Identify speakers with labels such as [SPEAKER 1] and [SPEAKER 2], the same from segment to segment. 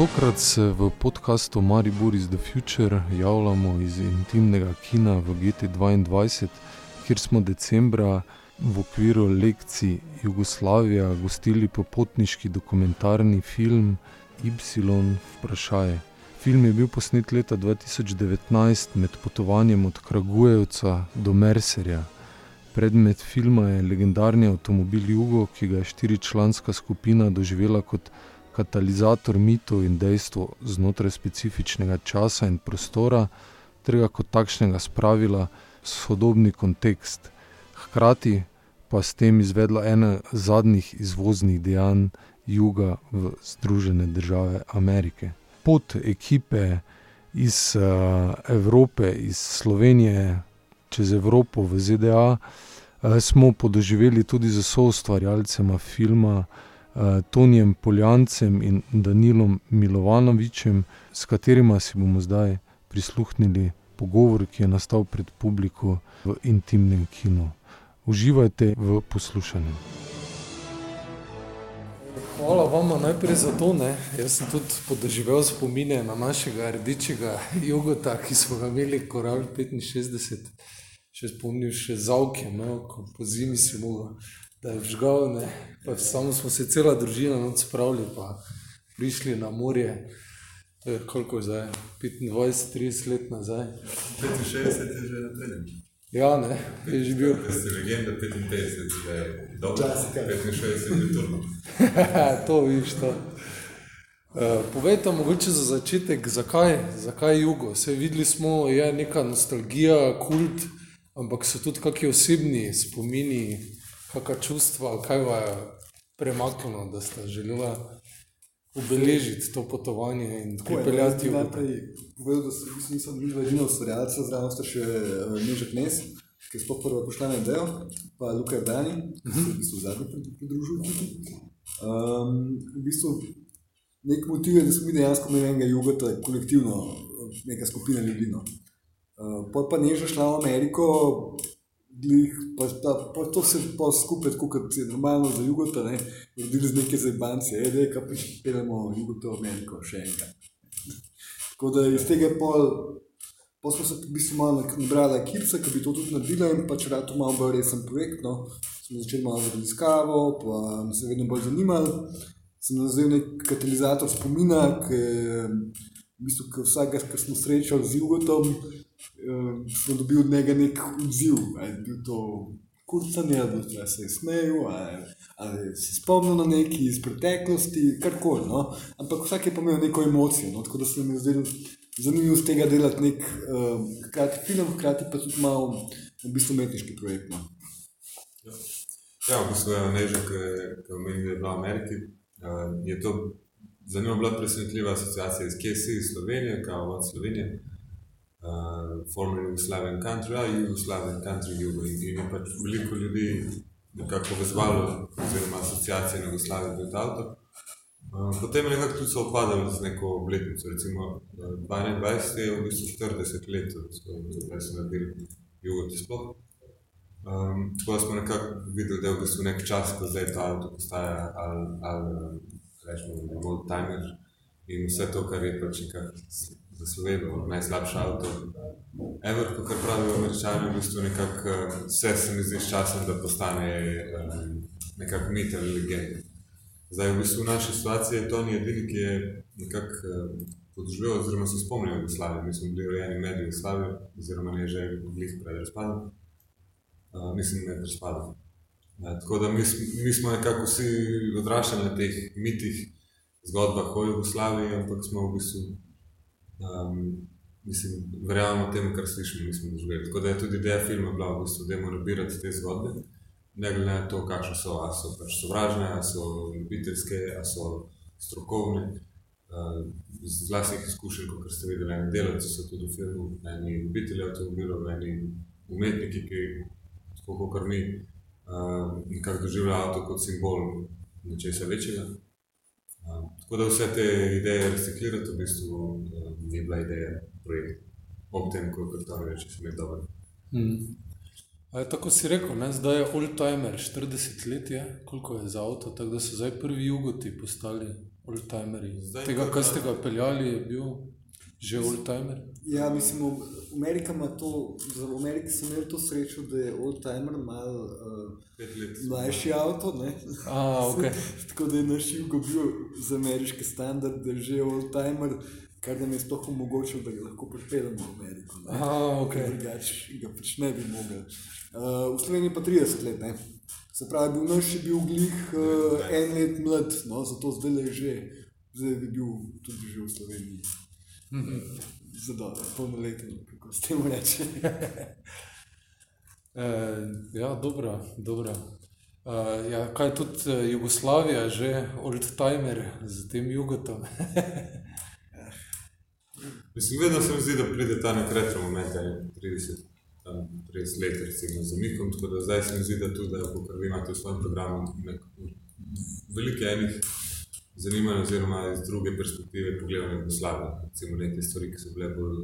[SPEAKER 1] Tokrat se v podkastu Maribor is the Future javljamo iz intimnega kina v GT2, kjer smo decembra v okviru lekcij Jugoslavija gostili popotniški dokumentarni film Y. Vprašaj. Film je bil posnet leta 2019 med potovanjem od Kragujevca do Mercerja. Predmet filma je legendarni avtomobil Jugo, ki ga je štiričlanska skupina doživela kot katalizator mitov in dejstev znotraj specifičnega časa in prostora, ter ga kot takšnega spravila v sodobni kontekst. Hkrati pa s tem izvedla ena zadnjih izvoznih dejanj juga v Združene države Amerike. Pot ekipe iz uh, Evrope, iz Slovenije čez Evropo v ZDA, uh, smo podoživeli tudi z soustvarjalcema filma Tonijem Poljancem in Danilom Milovanovičem, s katerima si bomo zdaj prisluhnili pogovor, ki je nastal pred publiko v intimnem kinu. Uživajte v poslušanju. Hvala vam najprej za to. Ne. Jaz sem tudi podoživel spomine na našega rdečega jogota, ki smo ga imeli, koral 65, še spomnil še zavke, imel, ko po zimi si mogel, da je vžgal, samo smo se cela družina noc spravili, pa prišli na morje. To je koliko je zdaj, 25, 30 let nazaj.
[SPEAKER 2] 65 je že na treningu.
[SPEAKER 1] Ja, ne, je že bil.
[SPEAKER 2] Sem legenda 55, da je dobro. 65 je turno.
[SPEAKER 1] to viš to. Uh, povejte mogoče za začetek, zakaj, zakaj jugo? Vse videli smo, je neka nostalgija, kult, ampak so tudi kakšni osebni spomini, kakšna čustva, kaj vas je premaknilo, da ste želeli obeležiti to potovanje in pripeljati
[SPEAKER 3] jugo. Povedal, da sem, nisem bil edini ustvarjalec, zraven ste še uh, Nežek Nes, ki je sploh prva poštena ideja, pa Luka ki se je v bistvu zadnji pridružil. Um, v bistvu nek motiv je, da smo mi dejansko imeli enega jugota, kolektivno, neka skupina ljudi. No. Uh, pa pa Neža šla v Ameriko, glih, pa, ta, pa to se pa skupaj, kot je normalno za jugota, ne, rodili z neke zebanci, e, da je kaj prišpeljamo jugoto v Ameriko še enkrat. Tako da iz tega pol, pa smo se v bistvu malo nabrali ekipce, ki bi to tudi naredila in pač rad to malo bolj resen projekt, no. Smo začeli malo z raziskavo, pa nas je vedno bolj zanimalo. Sem nazval nek katalizator spomina, ki v bistvu, ki vsakega, ki smo srečali z jugotom, smo dobili od njega nek odziv. Ali je bil to kurcanje, ali se je smejal, ali, ali se je spomnil na nekaj iz preteklosti, karkoli. No? Ampak vsak je imel neko emocijo. No? Tako da se mi je zdelo zanimivo z tega delati nek uh, film, hkrati pa tudi malo v bistvu umetniški projekt. No?
[SPEAKER 2] Ja, v bistvu je nežek, ki omenil, da je bila v Ameriki. Uh, je to zanimivo bila presenetljiva asociacija iz KSI, iz Slovenije, kao od Slovenije uh, former Jugoslavian country, ali Jugoslavian country, jugo. In, in je pač veliko ljudi povezalo, oziroma asociacije na Jugoslavijo pred avto. Uh, potem je nekako tudi se opadalo z neko obletnico, recimo uh, 21 je v bistvu 40 let, da so naredili jugo ti sploh. Um, tako da smo nekako videli, da je v bistvu nek čas, ko zdaj ta avto postaja ali, ali rečemo, old timer in vse to, kar je pač nekako za Slovenijo, najslabši avto. Ever, kot pravijo američani, v bistvu nekako eh, vse se mi zdi s časom, da postane um, nekako mit ali legenda. Zdaj, v bistvu v naši situaciji je to ni edini, ki je nekako um, podživel, oziroma se spomnil Jugoslavije. Mi smo bili rojeni med Jugoslavijo, oziroma ne že glih pred razpadom. Mislim, med razpadom. Ja, tako da mi, mi smo nekako vsi odraščali na teh mitih, zgodbah o Jugoslaviji, ampak smo v bistvu Um, mislim, verjamemo temu, kar slišimo, nismo doživeli. Tako da je tudi ideja filma bila v bistvu, da moramo nabirati te zgodbe, ne glede na to, kakšne so, ali so pač sovražne, ali so ljubiteljske, ali so strokovne. Z vlastnih izkušenj, kot ste videli, eni delavci so tudi v filmu, eni ljubitelji avtomobilov, eni umetniki, ki tako kot mi, uh, nekako doživljajo avto kot simbol nečesa večjega. Uh, tako da vse te ideje reciklirati v bistvu. Uh, ni bila ideja projekta, ob tem, ko je reče, če sem jih dobro.
[SPEAKER 1] Hmm. Je, tako si rekel, ne? zdaj je old timer, 40 let je, koliko je za avto, tako da so zdaj prvi jugoti postali oldtimerji.
[SPEAKER 2] Zdaj
[SPEAKER 1] Tega, kar ste ga peljali, je bil že oldtimer.
[SPEAKER 3] Ja, mislim, Amerika ima to, v Ameriki sem imel to srečo, da je oldtimer mal uh,
[SPEAKER 2] let.
[SPEAKER 3] mlajši avto, ne?
[SPEAKER 1] A, ok.
[SPEAKER 3] Tako da je naš Jugo bil za ameriške standarde že oldtimer, kar nam je sploh omogočilo, da ga lahko pripeljemo v Ameriko. ne.
[SPEAKER 1] A, ok.
[SPEAKER 3] Ker Drugače ga pač ne bi mogli. Uh, v Sloveniji pa 30 let, ne. Se pravi, bil naš je bil glih uh, en let mlad, no, zato zdaj je že, zdaj bi bil tudi že v Sloveniji. Za dobro, polnoleten, kako se temu reče.
[SPEAKER 1] E, ja, dobro, dobro. E, ja, kaj tudi eh, Jugoslavija, že oldtimer z tem jugotom.
[SPEAKER 2] Mislim, vedno se mi zdi, da pride ta nek retro moment, ali 30, tam 30 let, recimo, z zamikom, tako da zdaj se mi zdi, da tudi, da ko vi imate v svojem programu nek, veliko enih zanimanj, oziroma iz druge perspektive pogledanja Jugoslavijo, recimo neke stvari, ki so bile bolj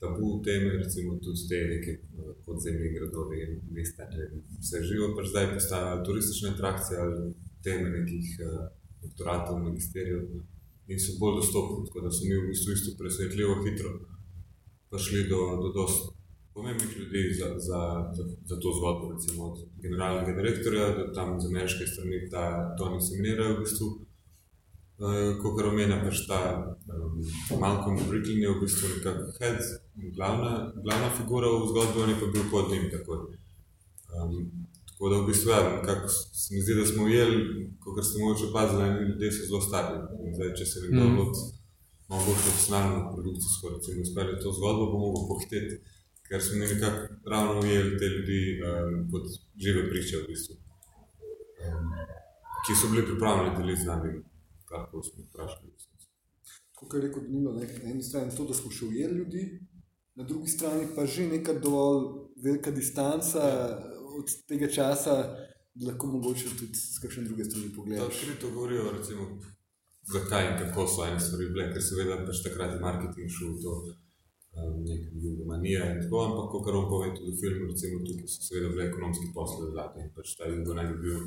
[SPEAKER 2] tabu teme, recimo tudi te neke eh, podzemne gradovi in mesta, vem, vse živo, pač zdaj postajajo turistične atrakcije ali teme nekih uh, doktoratov, magisterijev in so bolj dostopni, tako da so mi v bistvu isto presenetljivo hitro prišli do, do dosti pomembnih ljudi za, za, za, za to zgodbo, recimo od generalnega direktorja do tam z ameriške strani, ta Tony Seminera v bistvu, kot omenja pač ta um, Malcolm Bricklin je v bistvu nekako head, glavna, glavna figura v zgodbi, on je pa bil pod njim takoj. Um, tako da v bistvu, ja, nekako se mi zdi, da smo ujeli, kot ste mogoče opazili, eni ljudje so zelo stari. In Zdaj, če se nekdo mm. loti malo bolj profesionalno produkcijsko, recimo, izpelje to zgodbo, bo mogel pohiteti, ker smo mi nekako ravno ujeli te ljudi um, kot žive priče, v bistvu, um, ki so bili pripravljeni deliti z nami, kar koli smo vprašali.
[SPEAKER 3] Kot je rekel Danilo, ne, na eni strani to, da smo še ujeli ljudi, na drugi strani pa že neka dovolj velika distanca od tega časa, da lahko mogoče tudi z kakšne druge strani
[SPEAKER 2] Da
[SPEAKER 3] pogledaš.
[SPEAKER 2] odkrito govorijo, recimo, zakaj in kako so ene stvari bile, ker seveda pač takrat je marketing šel v to um, neka jugomanija in tako, ampak kot on pove tudi v filmu, recimo tukaj so seveda bile ekonomski posle zadnje pač ta jugo naj bi bil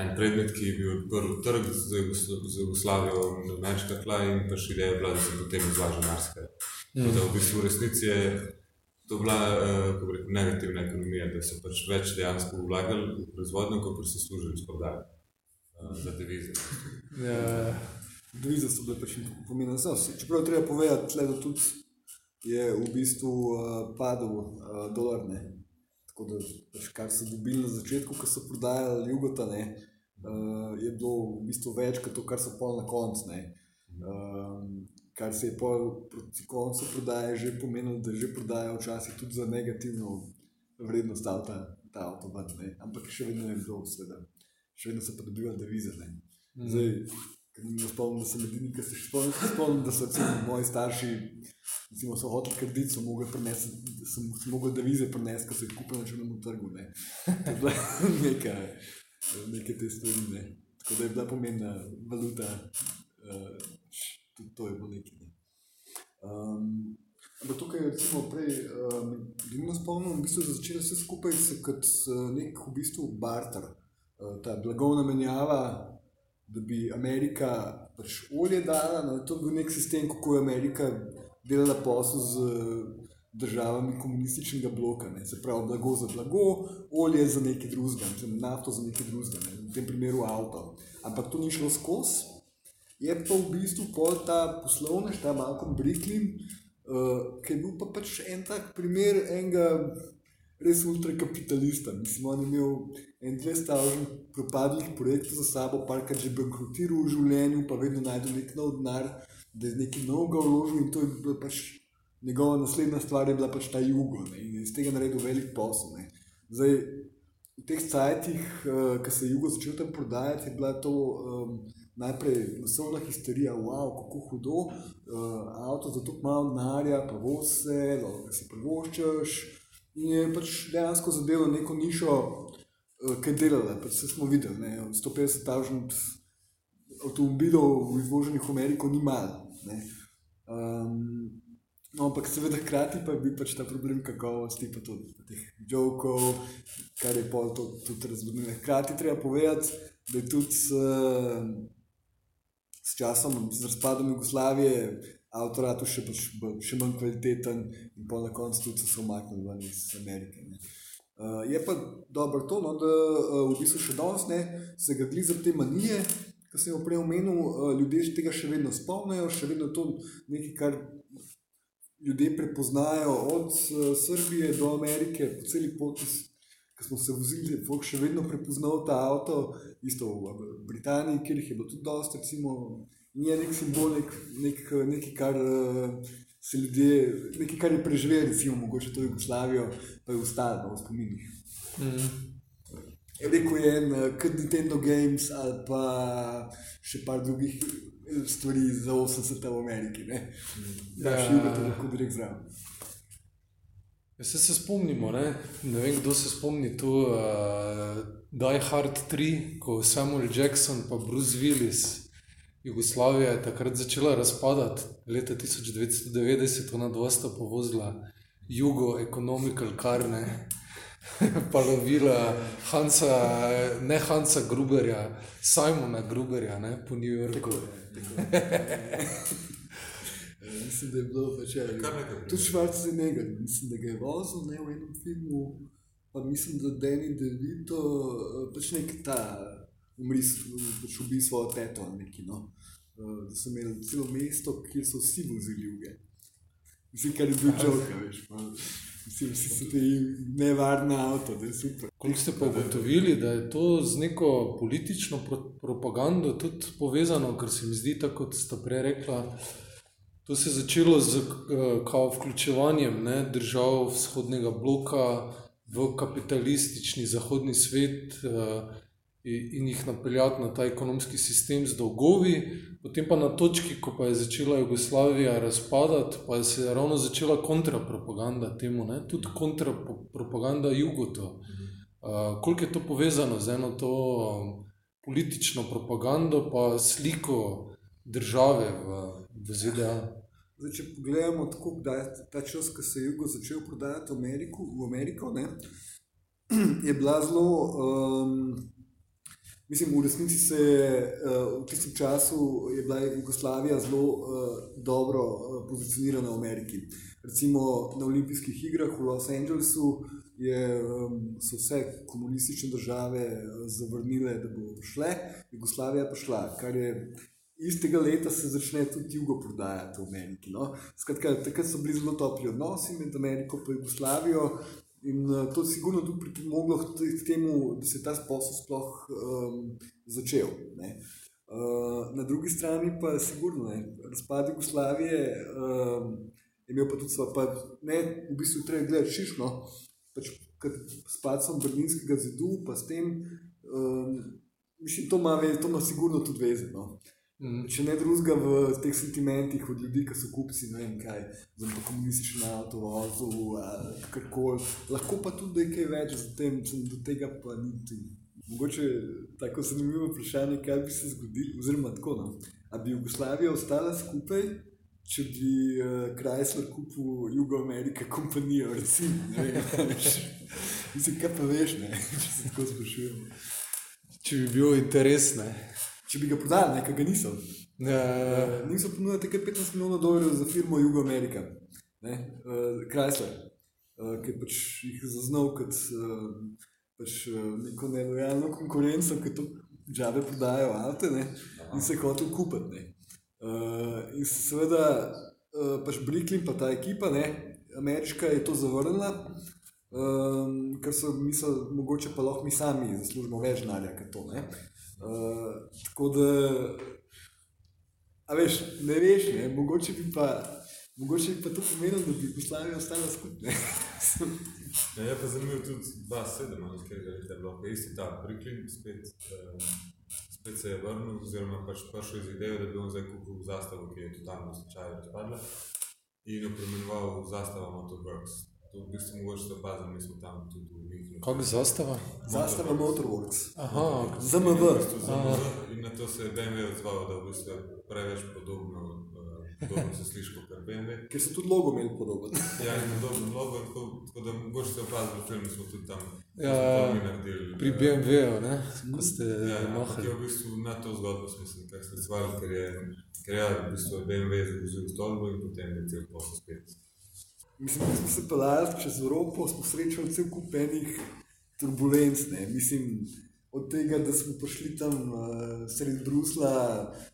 [SPEAKER 2] en predmet, ki je bil odprl trg za, Jugoslo- za Jugoslavijo na ameriška tla in pač ideja je bila, da se potem izvaža marsikaj. Mm. Da v bistvu v resnici je to bila uh, rekel, negativna ekonomija, da so pač več dejansko vlagali v proizvodnjo, kot so služili s prodajo uh, za devize.
[SPEAKER 1] Ja,
[SPEAKER 3] Devize so bile pač pomembne za vse. Čeprav treba povedati, da tudi je v bistvu uh, padel uh, dolar. Ne. Tako da, pač, kar so dobili na začetku, ko so prodajali jugota, ne, uh, je bilo v bistvu več kot to, kar so pol na koncu. Um, kar se je pol proti koncu prodaje že pomenilo, da že prodajajo včasih tudi za negativno vrednost avta, ta avto, ven, ne. ampak še vedno je bilo, seveda, še vedno so pa dobivali devize. Ne. Zdaj, ker mi spomnim, da sem edini, ki se še spomnim, spomnim, da so recimo, moji starši, recimo, so hoteli kredit, so mogli prenesti, sem, sem mogel devize prenesti, ker so jih kupili na črnem trgu. Ne. To je bila neka, neke te stvari. Ne. Tako da je bila pomembna valuta, uh, tudi to je bilo nekaj. Ne. Um, Ampak tukaj, recimo, prej, um, da mi spomnim, v bistvu je začelo vse skupaj se kot uh, nek v bistvu barter, uh, ta blagovna menjava, da bi Amerika pač olje dala. No, to je bil nek sistem, kako je Amerika delala posel z državami komunističnega bloka. Ne. Se pravi, blago za blago, olje za drugega, recimo nafto za nekaj drugega, ne. v tem primeru avto. Ampak to ni šlo skozi. Je pa v bistvu ta poslovnež, ta Malcolm Bricklin, uh, ki je bil pa pač en tak primer enega res ultrakapitalista. Mislim, on je imel en 200 propadlih projektov za sabo, parkrat že bankrotiral v življenju, pa vedno najdel nek nov denar, da je nekaj novega vložil in to je bila pač njegova naslednja stvar, je bila pač ta jugo ne, in iz tega naredil velik posel. Ne. Zdaj, v teh cajtih, uh, ko se je jugo začel tam prodajati, je bila to um, najprej masovna histerija, wow, kako hudo, uh, avto za tako malo denarja, pa vose, lahko si privoščiš. In je pač dejansko zadelo neko nišo, uh, ki je delala. Pač vse smo videli, ne, 150 tažnih avtomobilov izvoženih v Ameriko ni malo. Um, No, ampak seveda hkrati pa je bil pač ta problem kakovosti, pa tudi teh jokov, kar je pol to tudi razvodnilo. Hkrati treba povedati, da je tudi uh, s časom, z razpadom Jugoslavije, avtorat še, pač, še manj kvaliteten in pa na koncu tudi so se umaknili ven iz Amerike. Ne. Uh, je pa dobro to, no, da uh, v bistvu še danes ne, se ga gleda te manije, ki sem jih prej omenil, uh, ljudje tega še vedno spomnijo, še vedno to nekaj, kar ljudje prepoznajo od uh, Srbije do Amerike, po celi poti, ki smo se vozili, folk še vedno prepoznal ta avto, isto v Britaniji, kjer jih je bilo tudi dosti, recimo, je nek simbol, nek, nek, nekaj, kar uh, se ljudje, nekaj, kar je preživel, recimo, mogoče to Jugoslavijo, pa je ostalo v spominih. Mm. Rekel je en, uh, kot Nintendo Games ali pa še par drugih eh, stvari za 80 v Ameriki. Ne, da še vedno to lahko direkt zraven.
[SPEAKER 1] Ja, se, spomnimo, ne? ne vem, kdo se spomni tu, uh, Die Hard 3, ko Samuel Jackson in Bruce Willis Jugoslavija je takrat začela razpadati, leta 1990, ona dva sta povozila jugo, ekonomikal karne, pa lovila Hansa, ne Hansa Gruberja, Simona Gruberja ne, po New Yorku.
[SPEAKER 3] Mislim, da je bilo pač eno. Tudi Švarc je nekaj, mislim, da ga je vozil ne, v enem filmu, pa mislim, da Danny DeVito, pač nek ta umri, pač ubi svojo teto ali neki. No. Uh, da so imeli celo mesto, kjer so vsi vozili juge. Mislim, kar je bil čovek, veš. Pa, mislim, vsi so ti nevarni avto, da je super.
[SPEAKER 1] Koliko ste pa ugotovili, da je to z neko politično pro propagando tudi povezano, ker se mi zdi, tako kot ste prej rekla, to se je začelo z uh, vključevanjem ne, držav vzhodnega bloka v kapitalistični zahodni svet. Uh, in jih napeljati na ta ekonomski sistem z dolgovi, potem pa na točki, ko pa je začela Jugoslavija razpadati, pa je se ravno začela kontrapropaganda temu, ne? tudi kontrapropaganda Jugoto. Uh, koliko je to povezano z eno to um, politično propagando, pa sliko države v, v ZDA?
[SPEAKER 3] Zdaj, če pogledamo, tako, da je ta čas, ko se je Jugo začel prodajati v Ameriko, v Ameriko ne, je bila zelo um, Mislim, v resnici se je uh, v tistem času bila Jugoslavija zelo uh, dobro uh, pozicionirana v Ameriki. Recimo na olimpijskih igrah v Los Angelesu je, um, so vse komunistične države zavrnile, da bodo šle, Jugoslavija pa šla, kar je istega leta se začne tudi jugo prodajati v Ameriki. No? Skratka, takrat so bili zelo topli odnosi med Ameriko in Jugoslavijo, In uh, to je sigurno tudi pripomoglo k temu, da se je ta posel sploh um, začel. Uh, na drugi strani pa je sigurno, da razpad Jugoslavije um, je imel pa tudi svoje, pa ne, v bistvu treba gledati šišno, pač s padcem Berlinskega zidu, pa s tem, um, mislim, to ima, to ima sigurno tudi vezano. Uh, Mm. Če ne drugega v teh sentimentih od ljudi, ki so kupci, ne vem kaj, za to komunistično avto, vozu, karkoli. Lahko pa tudi nekaj več, zatem do tega pa niti. Mogoče tako zanimivo vprašanje, kaj bi se zgodilo, oziroma tako, no. a bi Jugoslavija ostala skupaj, če bi uh, Chrysler kupil Jugoamerika kompanijo, recimo, mislim, kaj pa veš, ne, če se tako sprašujem.
[SPEAKER 1] Če bi bil interes, ne
[SPEAKER 3] če bi ga prodali, nekaj ga niso. Ja, ja. Uh, niso ponudili tako 15 milijonov dolarjev za firmo Jugo Amerika, uh, Chrysler, uh, ki pač jih zaznal kot uh, pač, uh, neko nelojalno konkurenco, ki to džave prodajajo avto in se hotel kupiti. Uh, in seveda, uh, pač Bricklin pa ta ekipa, ne, ameriška je to zavrnila. Um, ker so mislili, mogoče pa lahko mi sami zaslužimo več denarja, kot to. Uh, Uh, tako da, a veš, ne veš, ne, mogoče bi pa, mogoče bi pa to pomenilo, da bi Jugoslavija ostala skupaj.
[SPEAKER 2] ja, je pa zanimivo tudi 2-7, ali kaj že je bilo, isti ta priklin, spet, um, spet se je vrnil, oziroma pač prišel iz ideje, da bi on zdaj kupil zastavo, ki je totalno slučajno razpadla, in jo premenoval zastavo Motorworks. To v bistvu mogoče se opazi, mi smo tam tudi v Münchenu.
[SPEAKER 1] Kako zastava?
[SPEAKER 3] Zastava Motorworks.
[SPEAKER 1] Aha,
[SPEAKER 3] ZMV.
[SPEAKER 2] In na to se je BMW odzval, da v bistvu preveč podobno uh, podobno se sliši kot BMW.
[SPEAKER 3] Ker so tudi logo imeli podoben.
[SPEAKER 2] Ja, in podobno logo, tako, tako da mogoče ste opazili v filmu, smo tudi tam
[SPEAKER 1] Ja,
[SPEAKER 2] mi naredili.
[SPEAKER 1] Pri
[SPEAKER 2] eh,
[SPEAKER 1] BMW-ju, ne, ko ste
[SPEAKER 2] Ja,
[SPEAKER 1] mahali.
[SPEAKER 2] je v bistvu na to zgodbo smo se nekako sklicovali, ker je, ker je v bistvu BMW zavozil v stolbo in potem je cel posel spet.
[SPEAKER 3] Mislim, da smo se pelali čez Evropo, smo srečali cel kup enih turbulenc. Ne. Mislim, od tega, da smo prišli tam uh, sredi Brusla,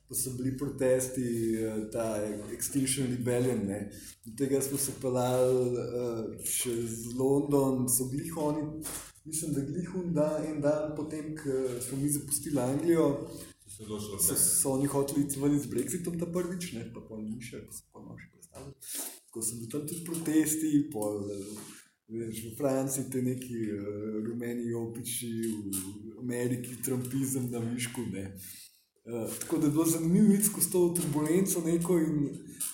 [SPEAKER 3] pa so bili protesti, uh, ta Extinction Rebellion. Ne. Od tega smo se pelali uh, čez London, so glih oni. Mislim, da glih un dan, en dan potem, ko smo mi zapustili Anglijo, so,
[SPEAKER 2] da
[SPEAKER 3] so oni hoteli iti ven z Brexitom ta prvič, ne, pa pol ni še, pa so pa malo še predstavili. Ko so bili tam tudi protesti, pol, eh, veš, v Franciji te neki uh, rumeni opiči, v Ameriki trumpizem na višku. Uh, tako da je bilo zanimivo videti skozi to turbulenco neko in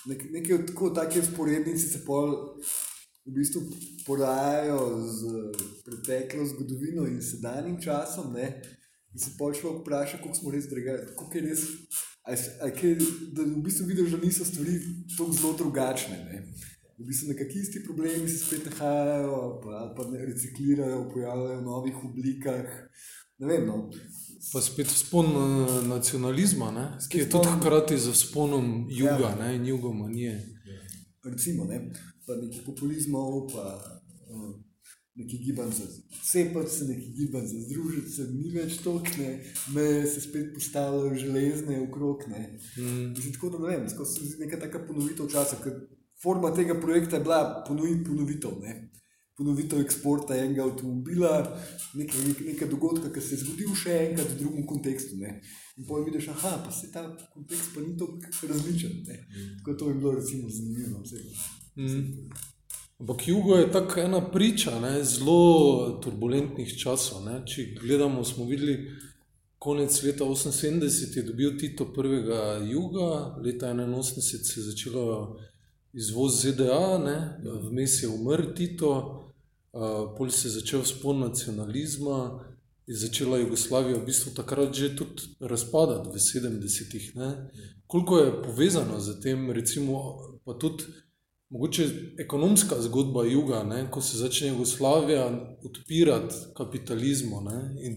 [SPEAKER 3] nek, neke tako take sporednice se pol v bistvu porajajo z eh, preteklo zgodovino in sedanjim časom, ne. In se pol človek vpraša, koliko smo res drugačni, koliko je res, kaj, da v bistvu vidiš, da niso stvari tako zelo drugačne. Ne. V bistvu nekakšni isti problemi se spet nahajajo, pa, pa ne reciklirajo, pojavljajo v novih oblikah. Ne vem, no.
[SPEAKER 1] Pa spet vzpon eh, nacionalizma, ne, ki je
[SPEAKER 3] Spet
[SPEAKER 1] tudi
[SPEAKER 3] vzpon-
[SPEAKER 1] hkrati z vzponom juga
[SPEAKER 3] Ja.
[SPEAKER 1] ne, in jugomanije.
[SPEAKER 3] recimo, ne, pa nekih populizmov, pa uh, neki gibanj za cepati se, neki gibanj za združiti se, ni več tokne, meje se spet postavljajo železne okrog. Ne.
[SPEAKER 1] Mm.
[SPEAKER 3] Mislim, tako da ne vem, skozi se mi zdi neka taka ponovitev časa, ker forma tega projekta je bila ponoviti ponovitev. Ne. Ponovitev eksporta enega avtomobila, nekaj, nekaj, nekaj dogodka, ki se je zgodil še enkrat v drugem kontekstu. Ne. In potem vidiš, aha, pa se ta kontekst pa ni tako različen. Ne. Tako to bi bilo recimo zanimivo. vse.
[SPEAKER 1] Mm. Ampak jugo je tako ena priča ne, zelo turbulentnih časov. Ne. Če gledamo, smo videli, konec leta 78 je dobil Tito prvega juga, leta 81 se je začelo izvoz ZDA, ne, vmes je umrl Tito, uh, pol se je začel spon nacionalizma, je začela Jugoslavija v bistvu takrat že tudi razpadati v 70-ih. ne. Koliko je povezano z tem, recimo, pa tudi mogoče ekonomska zgodba juga, ne, ko se začne Jugoslavija odpirati kapitalizmu ne, in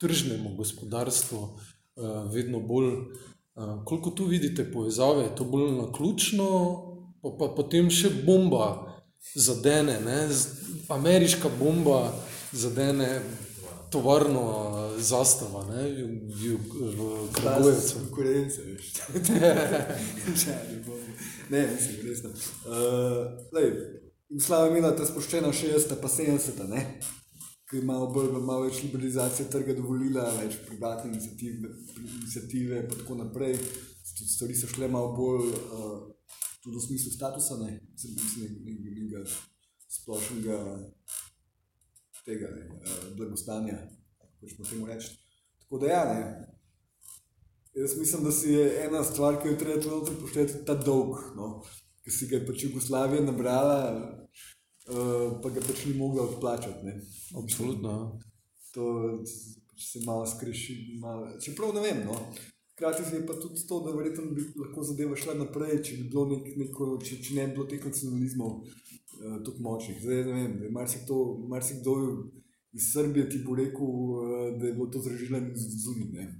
[SPEAKER 1] tržnemu gospodarstvu uh, vedno bolj. Uh, koliko tu vidite povezave, je to bolj na ključno, pa, pa potem še bomba zadene, ne, ameriška bomba zadene tovarno zastava ne, v, v, v Kragujevcu.
[SPEAKER 3] Konkurence, veš. Čaj, ne bom. Ne, mislim, resno. Uh, lej, Jugoslavija je imela ta spoščena 60, pa 70, ne? ki je malo, bolj, malo več liberalizacije trga dovolila, več privatne iniciative, iniciative in tako naprej. Tudi Stvari so šle malo bolj, uh, tudi v smislu statusa, ne, mislim, nekega, nekega splošnega tega ne, uh, blagostanja, kako smo temu reči. Tako da ja, ne, Jaz mislim, da si je ena stvar, ki jo treba tudi upoštevati, ta dolg, no? ki si ga je pač Jugoslavija nabrala, uh, pa ga pač ni mogla odplačati. Ne?
[SPEAKER 1] Absolutno. ja.
[SPEAKER 3] To pač se malo skreši. Malo. Čeprav ne vem. No? Hkrati je pa tudi to, da verjetno bi lahko zadeva šla naprej, če, bi bilo nek, neko, če, če ne bi bilo teh nacionalizmov uh, tako močnih. Zdaj ne vem, da marsikdo, marsikdo iz Srbije ti bo rekel, uh, da je bilo to zrežirano z zunaj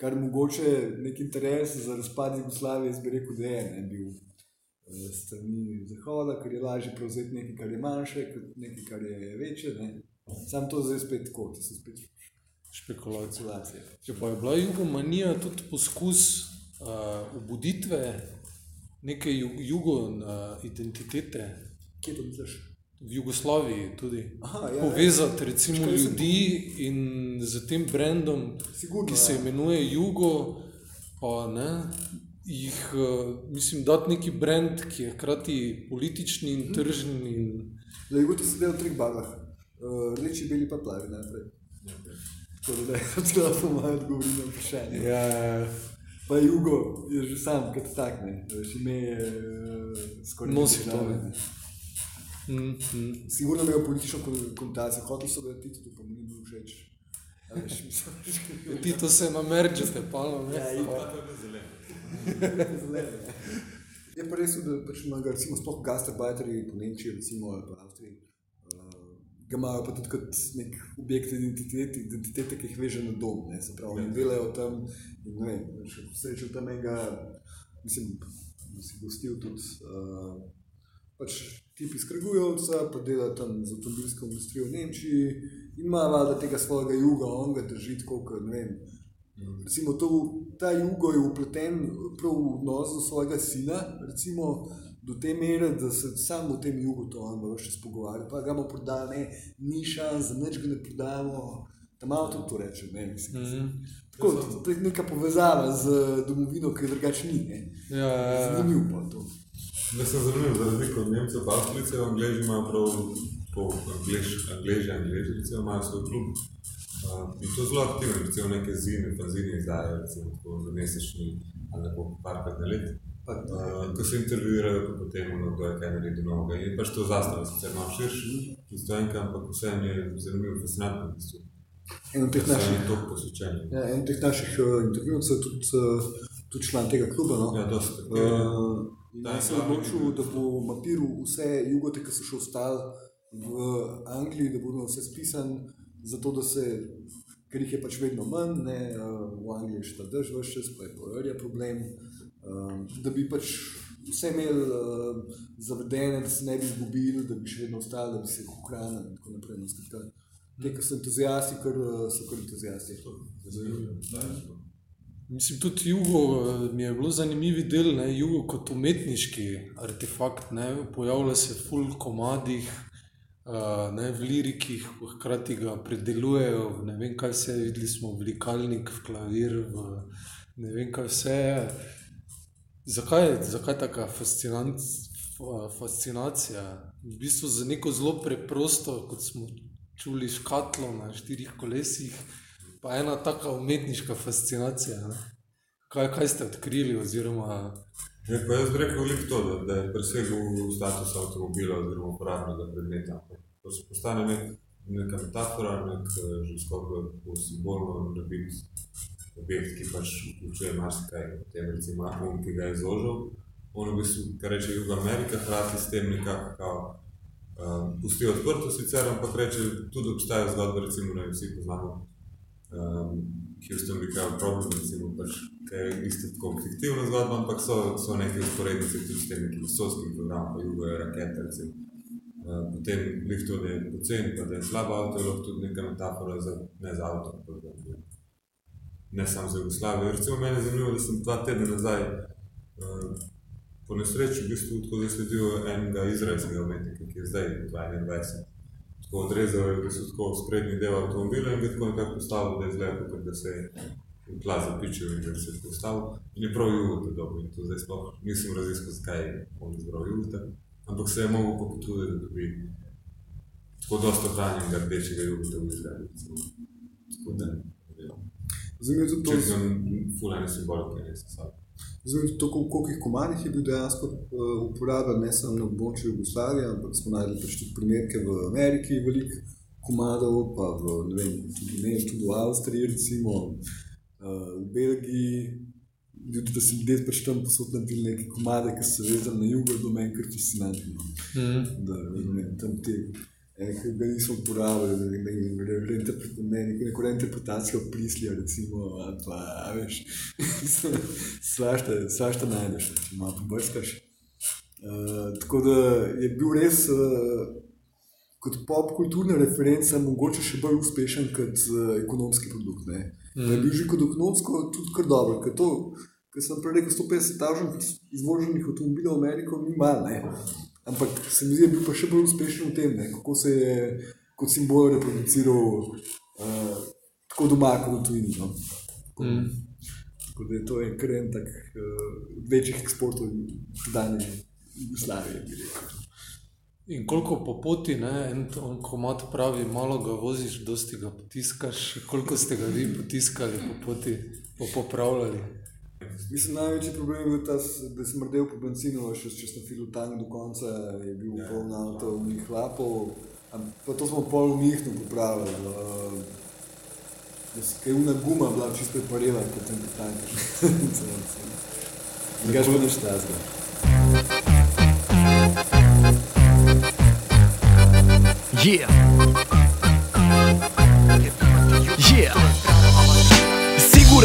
[SPEAKER 3] kar mogoče nek interes za razpad Jugoslavije, jaz bi rekel, da je ne bil eh, strani Zahoda, ker je lažje prevzeti nekaj, kar je manjše, kot nekaj, kar je večje. Ne. Sam to zdaj spet tako, to so spet
[SPEAKER 1] Špekulacije.
[SPEAKER 3] špekulacije.
[SPEAKER 1] Če pa je bila jugomanija tudi poskus uh, obuditve neke ju, jugo uh, identitete
[SPEAKER 3] Kje to misliš?
[SPEAKER 1] v Jugoslaviji tudi.
[SPEAKER 3] Aha, ja,
[SPEAKER 1] Povezati recimo
[SPEAKER 3] sem
[SPEAKER 1] ljudi in z tem brandom,
[SPEAKER 3] Sigurno,
[SPEAKER 1] ki se
[SPEAKER 3] ja.
[SPEAKER 1] imenuje Jugo, pa ne. Jih, uh, mislim, dati neki brand, ki je hkrati politični in tržni. In,
[SPEAKER 3] Le Jugo to se dela v treh barvah. Uh, rdeči, beli pa plavi najprej. Tako da je to po mojem odgovorim na vprašanje.
[SPEAKER 1] ja,
[SPEAKER 3] Pa Jugo je že sam kot tak, ne. Veš, ime je uh, skoraj
[SPEAKER 1] Nosi to, mm, mm.
[SPEAKER 3] Sigurno imajo politično kon- konotacijo, hoteli so ga Tito, pa mu ni bil všeč. A veš, mislim,
[SPEAKER 1] Ti to se namerđete, pa ne.
[SPEAKER 3] Ja, in
[SPEAKER 2] Pa to je bil zelen.
[SPEAKER 3] zeleno. Je pa res, da pač imajo recimo sploh gastarbajterji po Nemčiji recimo ali pa Avstriji. Ga imajo pa tudi kot nek objekt identitete, identitete ki jih veže na dom. Ne, se pravi, oni delajo tam in ne vem, srečo tam enega, mislim, da si gostil tudi uh, pač tip iz Kragujevca, pa dela tam z avtomobilsko industrijo v Nemčiji in ima valjda tega svojega juga, on ga drži tako, kot ne vem. Recimo, to, ta jugo je upleten prav v odnos do svojega sina, recimo, do te mere, da se samo v tem jugu to on bo še spogovarjal. Pa ga bomo prodali, ne, ni šans, za nič ga ne prodajamo. Tam malo tudi to reče, ne, mislim. Mm -hmm. Tako, to je neka povezava z domovino, ki je drugače ni. Ne.
[SPEAKER 4] Ja, ja, ja.
[SPEAKER 3] Zanimivo pa to.
[SPEAKER 2] Da sem zanimiv, za razliko od Nemcev, pa Avstrijce, Angleži imajo prav, po Anglež, Angleži, Angleži, recimo, imajo svoj klub. Uh, in to zelo aktivno, recimo neke zime, fanzine izdajajo, recimo tako za mesečni ali tako parkrat na let. Uh, ko se intervjuirajo, pa potem ono, kdo je kaj naredil novega. In pač to zastava sicer malo širši, pristojnka, ampak vse mi je zanimivo, fascinantno v bistvu.
[SPEAKER 3] En od teh naših,
[SPEAKER 2] oni toliko posvečeni.
[SPEAKER 3] ja, en od teh naših uh, intervjuvcev je tudi, uh, tudi član tega kluba. No?
[SPEAKER 2] Ja, dosti.
[SPEAKER 3] Uh, in
[SPEAKER 2] Da,
[SPEAKER 3] jaz sem
[SPEAKER 2] ja,
[SPEAKER 3] odločil, da bo mapiral vse jugote, ki so še ostali v Angliji, da bodo vse spisani, zato da se, ker jih je pač vedno manj, ne, v Angliji je še ta drž vse čas, pa je poverja problem, um, da bi pač vse imeli uh, zavedene, da se ne bi izgubili, da bi še vedno ostali, da bi se jih ohranili in tako naprej. No, skratka, Te, ki so entuzijasti, kar uh, so kar entuzijasti.
[SPEAKER 4] Mislim, tudi jugo eh, mi je bilo zanimivi del, ne, jugo kot umetniški artefakt. Ne, pojavlja se v full komadih, uh, ne, v lirikih, hkrati ga predelujejo, ne vem kaj vse, videli smo v likalnik, v klavir, v ne vem kaj vse. Zakaj, zakaj fascinant, fa- fascinacija? V bistvu za neko zelo preprosto, kot smo čuli, škatlo na štirih kolesih, pa ena taka umetniška fascinacija. Ne? Kaj, kaj ste odkrili? Oziroma,
[SPEAKER 2] Ja, pa jaz bi rekel veliko to, da, da je presegel status avtomobila oziroma uporabnega predmeta. To se postane nek, neka metafora, nek eh, že skoraj bo simbolno narediti objekt, ki pač vključuje marsikaj. Potem recimo Atom, ki ga je izložil, on v bistvu, kar reče Juga Amerika, hkrati s tem nekako kao, um, pusti odprto sicer, ampak reče, tudi obstaja zgodba, recimo, da vsi poznamo um, Houston Become Problem, recimo, pač, ki je isto tako fiktivna zgodba, ampak so, so neke usporednice tudi s tem nekim vesoljskim programom, pa jugo je raketa, recimo. Uh, potem lih to, da je pocen, pa da je slab avto, je lahko tudi neka metafora za, ne za avto, ne samo za Jugoslavijo. Recimo meni je zanimivo, da sem dva tedna nazaj uh, po nesreči v bistvu tako zasledil enega izraelskega umetnika, ki je zdaj 22 tako odrezal je v bistvu tako sprednji del avtomobila in ga tako nekako postavil, da je izgleda, kot da se je v tla zapičil in da se je postavil. In je prav Jugota dobil. In to zdaj sploh nisem raziskal, zakaj je on izbral Jugota, ampak se je mogel pa potruditi, da dobi tako dosta ohranjenega rdečega Jugota v Izraelu. recimo. Tako da, ne.
[SPEAKER 3] Zanimivo je tudi to,
[SPEAKER 2] če sem fulane simbolike, ne se sam.
[SPEAKER 3] Zanimivo je tudi to, kol- koliko jih komadih je bil dejansko uh, uporabljen, ne samo na območju Jugoslavije, ampak smo najdli pač tudi primerke v Ameriki, veliko komadov, pa v, ne vem, tudi, ne tudi v Avstriji, recimo, uh, v Belgiji. Ljudi, da se ljudje pač tam posod naredili neke komade, ki so vezani na jugo, do meni kar fascinantno.
[SPEAKER 4] mm,
[SPEAKER 3] Da, ne vem, tam te, ki ga nismo uporabljali, da ne vem, re- reinterpre- ne, neko, neko reinterpretacijo prislija, recimo, ali pa, veš, svašta, svašta najdeš, če malo pobrskaš. Uh, tako da je bil res uh, kot popkulturna referenca mogoče še bolj uspešen kot uh, ekonomski produkt. Ne. Mm. Bil že kot ekonomsko tudi kar dobro, ker to, kar sem prej rekel, 150 tažnih izvoženih avtomobilov v Ameriko ni malo, ne. Ampak se mi zdi, da je bil pa še bolj uspešen v tem, ne, kako se je kot simbol reproduciral uh, tako doma kot v tujini. No. Tako,
[SPEAKER 4] mm.
[SPEAKER 3] tako da je to en kar en tak uh, večjih eksportov danje Jugoslavije, bi rekel.
[SPEAKER 4] In koliko po poti, ne, en komat pravi, malo ga voziš, dosti ga potiskaš, koliko ste ga vi potiskali po poti, pa popravljali.
[SPEAKER 3] Mislim, največji problem je bil ta, da sem mrdel po benzinu, še če sem filil tank do konca, je bil ja, poln avto, v njih lapov, am- pa to smo pol njih popravili. Uh, da se kaj una guma bila čisto preparela, potem ko tankaš. Drugač pa nič tazga.
[SPEAKER 5] Yeah. Yeah.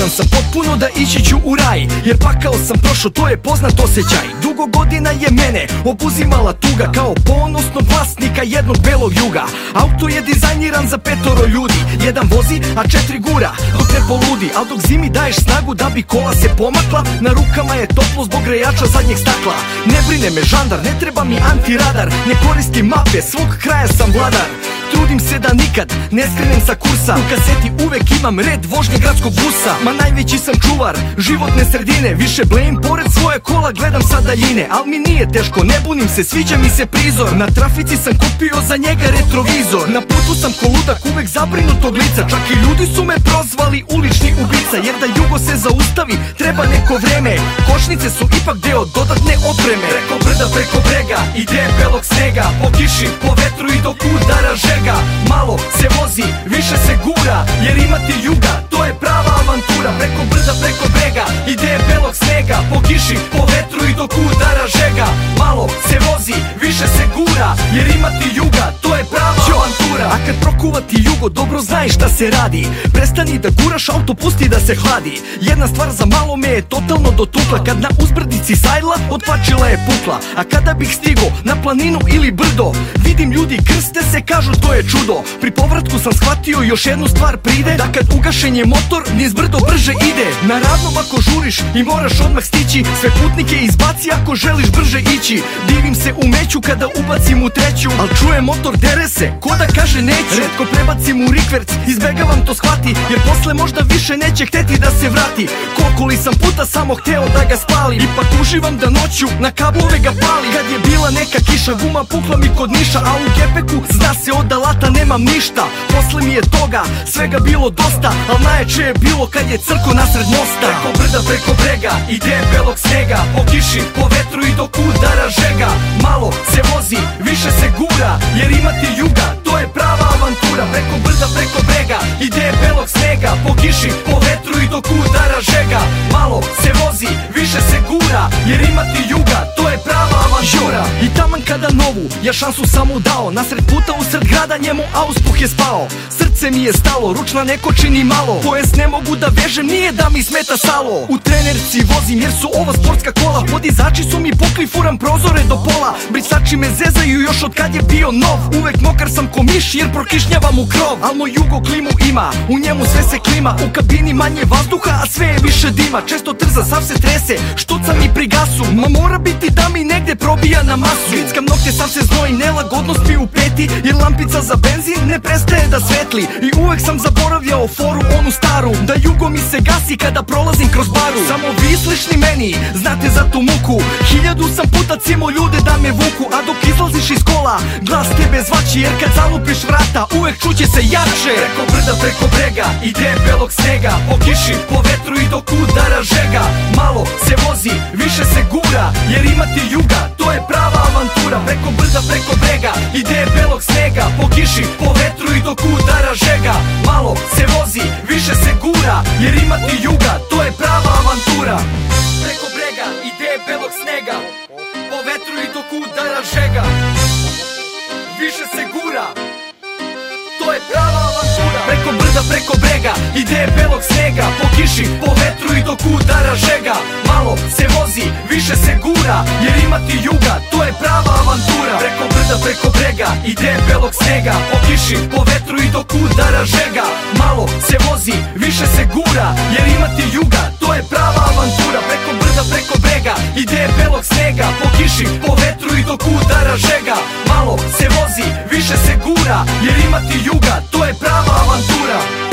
[SPEAKER 5] Siguran sam potpuno da ići ću u raj Jer pakao sam prošao, to je poznat osjećaj. Dugo godina je mene obuzimala tuga Kao ponosnog vlasnika jednog belog juga. Auto je dizajniran za petoro ljudi Jedan vozi, a četiri gura Dok ne poludi, al dok zimi daješ snagu Da bi kola se pomakla Na rukama je toplo zbog grejača zadnjeg stakla. Ne brine me žandar, ne treba mi antiradar Ne koristim mape, svog kraja sam vladar Trudim se da nikad ne skrenem sa kursa. U kaseti uvek imam red vožnje gradskog busa. Ma najveći sam čuvar životne sredine. Više blejim pored svoje kola gledam sa daljine. Al mi nije teško, ne bunim se, sviđa mi se prizor. Na trafici sam kupio za njega retrovizor. Na putu sam ko ludak, uvek zabrinutog lica. Čak i ljudi su me prozvali ulični ubica. Jer da jugo se zaustavi, treba neko vreme. Košnice su ipak deo dodatne opreme. Preko brda, preko brega, ide belog snega Po kiši, po vetru i dok udara žega. Malo se vozi, više se gura Jer imati juga, to je prava avantura. Preko brda, preko brega, ide belog snega. Po kiši, po vetru i dok udara žega. Malo se vozi, više se gura Jer imati juga, to je prava avantura A kad prokuvati jugo, dobro znaš šta se radi. Prestani da guraš auto, pusti da se hladi. Jedna stvar za malo me je totalno dotukla. Kad na uzbrdici sajla, otplačila je pukla. A kada bih stigo na planinu ili brdo Vidim ljudi krste se, kažu to je čudo. Pri povratku sam shvatio još jednu stvar pride. Da kad ugašen je motor, niz brdo brže ide. Na ravnom ako žuriš i moraš odmah stići Sve putnike izbaci ako želiš brže ići. Divim se u meću kada ubacim u treću Al čujem motor dere se, ko da kaže neću Redko prebacim u rikverc, izbegavam to shvati Jer posle možda više neće hteti da se vrati. Kokoli sam puta samo hteo da ga spalim Ipak uživam da noću na kablove ga palim. Kad je bila neka kiša, guma pukla mi kod niša A u gepeku zna se od alata nemam ništa. Posle mi je toga svega bilo dosta Al najjače je bilo kad je crko nasred mosta. Preko brda, preko brega, ide belog snega Po kiši, po vetru i dok udara žega. Malo se vozi, više se gura Jer imati juga, to je prava avantura Preko brda, preko brega, ide belog snega Po kiši, po vetru i dok udara žega. Malo se vozi, više se gura Jer imati juga, to je prava avantura. I taman kada novu, ja šansu samo dao Nasred puta usred grada njemu auspuh je spao Srce mi je stalo, ručna ne koči ni malo. Pojas ne mogu da vežem, nije da mi smeta salo. U trenerci vozim jer su ova sportska kola. Podizači su mi pukli, furam prozore do pola. Brisači me zezaju još od kad je bio nov. Uvek mokar sam ko miš jer prokišnjavam u krov. Al moj jugo klimu ima, u njemu sve se klima. U kabini manje vazduha, a sve je više dima. Često trza, sav se trese, štuca mi pri gasu. Ma mora biti da mi negde probija na masu. Grickam nokte, sam se znoji, nelagodnost mi u peti Jer lampica za benzin ne prestaje da svetli I uvek sam zaboravljao foru onu staru Da jugo mi se gasi kada prolazim kroz baru. Samo vi slični meni, znate za tu muku. Hiljadu sam puta cimo ljude da me vuku A dok izlaziš iz kola, glas tebe zvači Jer kad zalupiš vrata, uvek čuće se jače Preko brda, preko brega, ide belog snega Po kiši, po vetru i dok udara žega. Malo se vozi, više se gura Jer imati juga, to je prava avantura. Preko brda, preko brega, ide belog snega Po kiši, po vetru i dok udara žega. Malo se vozi, više se gura Jer imati juga, to je prava avantura. Preko brega, ide belog snega. Po vetru i dok udara žega. Više se gura Preko brda, preko brega, ide belog snega Po kiši, po vetru i dok udara žega. Malo se vozi, više se gura Jer imati juga, to je prava avantura. Preko brda, preko brega, ide belog snega Po kiši, po vetru i dok udara žega. Malo se vozi, više se gura Jer imati juga, to je prava avantura Preko brda, preko brega, ide belog snega Po kiši, po vetru i dok udara žega. Malo se vozi, više se gura Jer imati juga, to je prava avantura